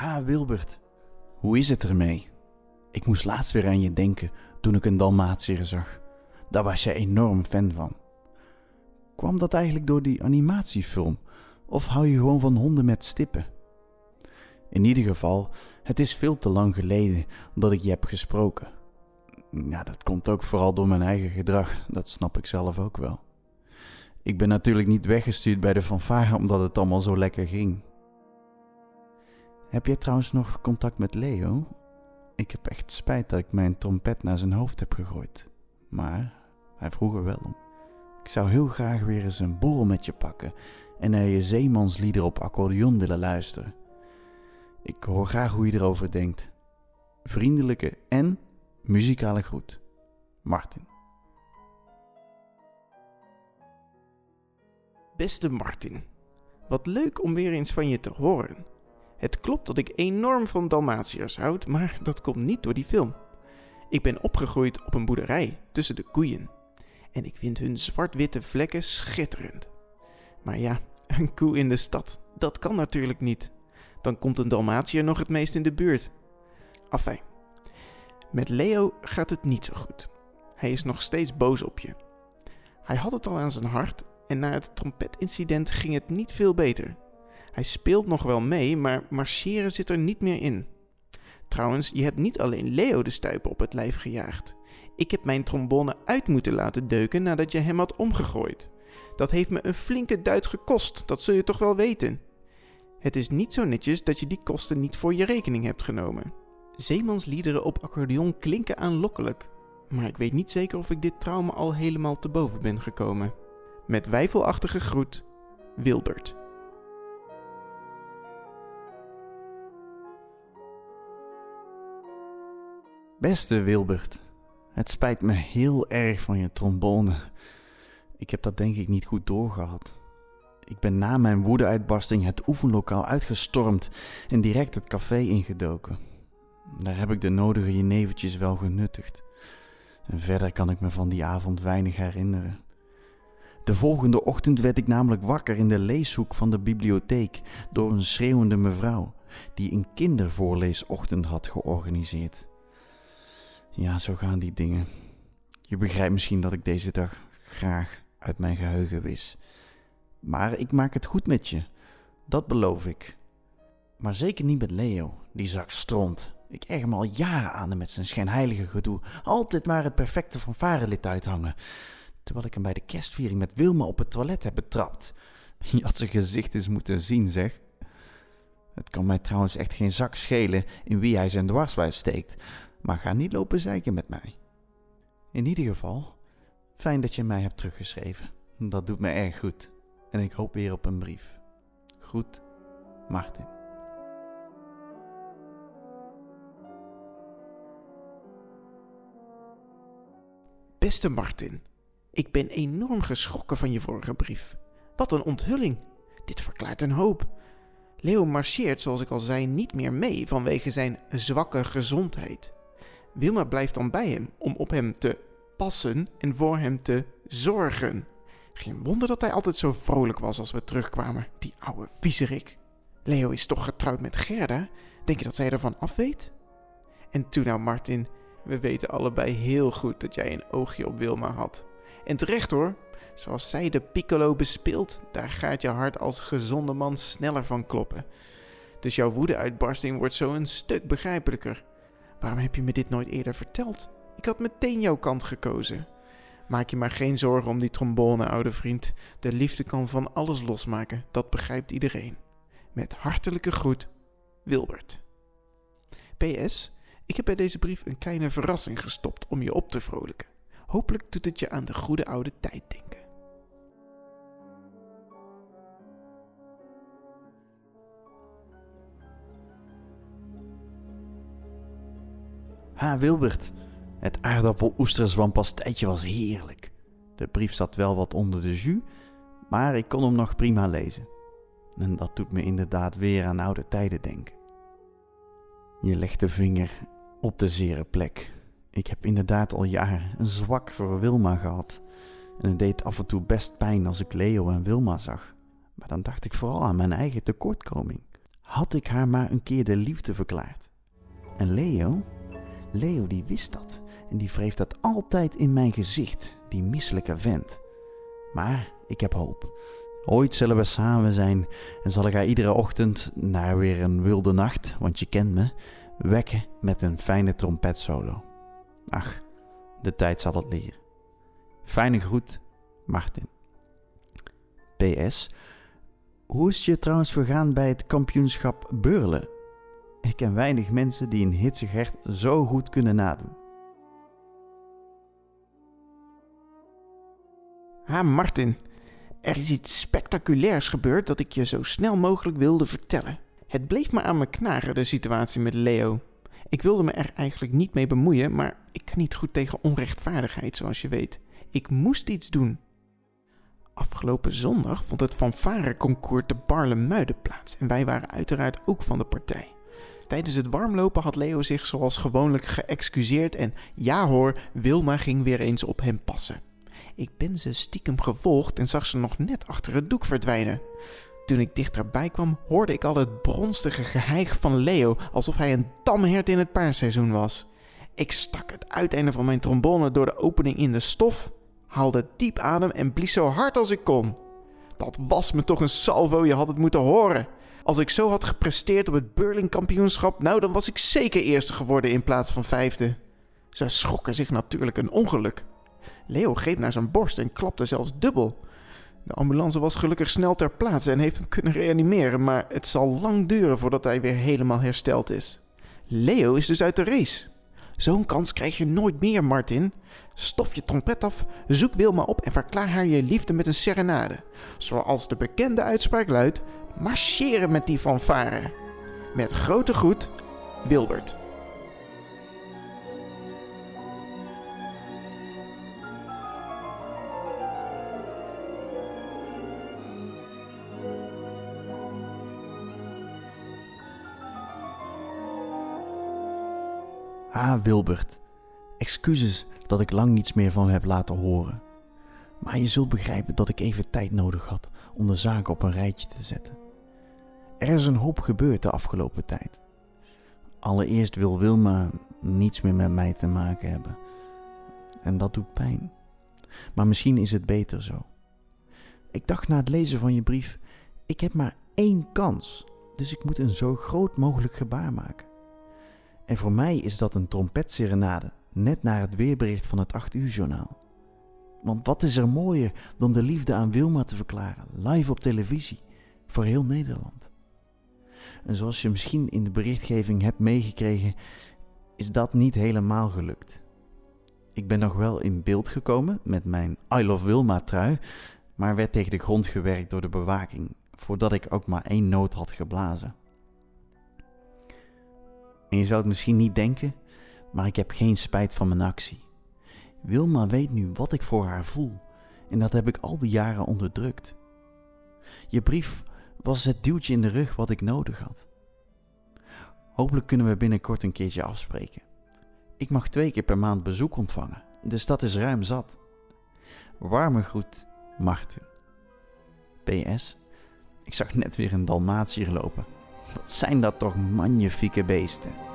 Ha, Wilbert. Hoe is het ermee? Ik moest laatst weer aan je denken toen ik een Dalmatiër zag. Daar was je enorm fan van. Kwam dat eigenlijk door die animatiefilm? Of hou je gewoon van honden met stippen? In ieder geval, het is veel te lang geleden dat ik je heb gesproken. Ja, dat komt ook vooral door mijn eigen gedrag, dat snap ik zelf ook wel. Ik ben natuurlijk niet weggestuurd bij de fanfare omdat het allemaal zo lekker ging. Heb jij trouwens nog contact met Leo? Ik heb echt spijt dat ik mijn trompet naar zijn hoofd heb gegooid. Maar hij vroeg er wel om. Ik zou heel graag weer eens een borrel met je pakken en naar je zeemanslieder op accordeon willen luisteren. Ik hoor graag hoe je erover denkt. Vriendelijke en muzikale groet. Martin. Beste Martin, wat leuk om weer eens van je te horen. Het klopt dat ik enorm van Dalmatiërs houd, maar dat komt niet door die film. Ik ben opgegroeid op een boerderij tussen de koeien. En ik vind hun zwart-witte vlekken schitterend. Maar ja, een koe in de stad, dat kan natuurlijk niet. Dan komt een Dalmatiër nog het meest in de buurt. Afijn. Met Leo gaat het niet zo goed. Hij is nog steeds boos op je. Hij had het al aan zijn hart en na het trompetincident ging het niet veel beter. Hij speelt nog wel mee, maar marcheren zit er niet meer in. Trouwens, je hebt niet alleen Leo de stuipen op het lijf gejaagd. Ik heb mijn trombone uit moeten laten deuken nadat je hem had omgegooid. Dat heeft me een flinke duit gekost, dat zul je toch wel weten. Het is niet zo netjes dat je die kosten niet voor je rekening hebt genomen. Zeemansliederen op accordeon klinken aanlokkelijk, maar ik weet niet zeker of ik dit trauma al helemaal te boven ben gekomen. Met wijfelachtige groet, Wilbert. Beste Wilbert, het spijt me heel erg van je trombone. Ik heb dat denk ik niet goed doorgehad. Ik ben na mijn woedeuitbarsting het oefenlokaal uitgestormd en direct het café ingedoken. Daar heb ik de nodige jenevertjes wel genuttigd. En verder kan ik me van die avond weinig herinneren. De volgende ochtend werd ik namelijk wakker in de leeshoek van de bibliotheek door een schreeuwende mevrouw die een kindervoorleesochtend had georganiseerd. Ja, zo gaan die dingen. Je begrijpt misschien dat ik deze dag graag uit mijn geheugen wis. Maar ik maak het goed met je, dat beloof ik. Maar zeker niet met Leo, die zak stront. Ik erger me al jaren aan hem met zijn schijnheilige gedoe. Altijd maar het perfecte fanfarelid uithangen. Terwijl ik hem bij de kerstviering met Wilma op het toilet heb betrapt. Je had zijn gezicht eens moeten zien, zeg. Het kan mij trouwens echt geen zak schelen in wie hij zijn dwarswijs steekt. Maar ga niet lopen zeiken met mij. In ieder geval, fijn dat je mij hebt teruggeschreven. Dat doet me erg goed. En ik hoop weer op een brief. Groet, Martin. Beste Martin, ik ben enorm geschrokken van je vorige brief. Wat een onthulling. Dit verklaart een hoop. Leo marcheert, zoals ik al zei, niet meer mee vanwege zijn zwakke gezondheid. Wilma blijft dan bij hem om op hem te passen en voor hem te zorgen. Geen wonder dat hij altijd zo vrolijk was als we terugkwamen, die oude viezerik. Leo is toch getrouwd met Gerda? Denk je dat zij ervan af weet? En toen nou, Martin, we weten allebei heel goed dat jij een oogje op Wilma had. En terecht hoor, zoals zij de piccolo bespeelt, daar gaat je hart als gezonde man sneller van kloppen. Dus jouw woedeuitbarsting wordt zo een stuk begrijpelijker. Waarom heb je me dit nooit eerder verteld? Ik had meteen jouw kant gekozen. Maak je maar geen zorgen om die trombone, oude vriend. De liefde kan van alles losmaken, dat begrijpt iedereen. Met hartelijke groet, Wilbert. PS, ik heb bij deze brief een kleine verrassing gestopt om je op te vrolijken. Hopelijk doet het je aan de goede oude tijd denken. Ha, Wilbert. Het aardappel-oesterzwampastijtje was heerlijk. De brief zat wel wat onder de jus, maar ik kon hem nog prima lezen. En dat doet me inderdaad weer aan oude tijden denken. Je legt de vinger op de zere plek. Ik heb inderdaad al jaren een zwak voor Wilma gehad. En het deed af en toe best pijn als ik Leo en Wilma zag. Maar dan dacht ik vooral aan mijn eigen tekortkoming. had ik haar maar een keer de liefde verklaard. En Leo? Leo die wist dat en die wreef dat altijd in mijn gezicht, die misselijke vent. Maar ik heb hoop. Ooit zullen we samen zijn en zal ik haar iedere ochtend, na weer een wilde nacht, want je kent me, wekken met een fijne trompetsolo. Ach, de tijd zal het leren. Fijne groet, Martin. PS. Hoe is je trouwens vergaan bij het kampioenschap Beurlen? Ik ken weinig mensen die een hitsig hert zo goed kunnen nadoen. Ha, Martin. Er is iets spectaculairs gebeurd dat ik je zo snel mogelijk wilde vertellen. Het bleef me aan me knagen, de situatie met Leo. Ik wilde me er eigenlijk niet mee bemoeien, maar ik kan niet goed tegen onrechtvaardigheid, zoals je weet. Ik moest iets doen. Afgelopen zondag vond het fanfare-concours te Barle-Muiden plaats en wij waren uiteraard ook van de partij. Tijdens het warmlopen had Leo zich zoals gewoonlijk geëxcuseerd en ja hoor, Wilma ging weer eens op hem passen. Ik ben ze stiekem gevolgd en zag ze nog net achter het doek verdwijnen. Toen ik dichterbij kwam, hoorde ik al het bronstige geheig van Leo, alsof hij een tamhert in het paarseizoen was. Ik stak het uiteinde van mijn trombone door de opening in de stof, haalde diep adem en blies zo hard als ik kon. Dat was me toch een salvo, je had het moeten horen. Als ik zo had gepresteerd op het Burling-kampioenschap, nou dan was ik zeker eerste geworden in plaats van vijfde. Ze schrokken zich natuurlijk een ongeluk. Leo greep naar zijn borst en klapte zelfs dubbel. De ambulance was gelukkig snel ter plaatse en heeft hem kunnen reanimeren, maar het zal lang duren voordat hij weer helemaal hersteld is. Leo is dus uit de race. Zo'n kans krijg je nooit meer, Martin. Stof je trompet af, zoek Wilma op en verklaar haar je liefde met een serenade. Zoals de bekende uitspraak luidt: marcheren met die fanfare. Met grote groet, Wilbert. Ah, Wilbert, excuses dat ik lang niets meer van heb laten horen. Maar je zult begrijpen dat ik even tijd nodig had om de zaken op een rijtje te zetten. Er is een hoop gebeurd de afgelopen tijd. Allereerst wil Wilma niets meer met mij te maken hebben. En dat doet pijn. Maar misschien is het beter zo. Ik dacht na het lezen van je brief: ik heb maar één kans, dus ik moet een zo groot mogelijk gebaar maken. En voor mij is dat een trompetserenade, net na het weerbericht van het 8 uur journaal. Want wat is er mooier dan de liefde aan Wilma te verklaren, live op televisie, voor heel Nederland. En zoals je misschien in de berichtgeving hebt meegekregen, is dat niet helemaal gelukt. Ik ben nog wel in beeld gekomen met mijn I Love Wilma trui, maar werd tegen de grond gewerkt door de bewaking, voordat ik ook maar één noot had geblazen. En je zou het misschien niet denken, maar ik heb geen spijt van mijn actie. Wilma weet nu wat ik voor haar voel en dat heb ik al die jaren onderdrukt. Je brief was het duwtje in de rug wat ik nodig had. Hopelijk kunnen we binnenkort een keertje afspreken. Ik mag twee keer per maand bezoek ontvangen, dus dat is ruim zat. Warme groet, Marten. PS, ik zag net weer een Dalmatier lopen. Wat zijn dat toch magnifieke beesten.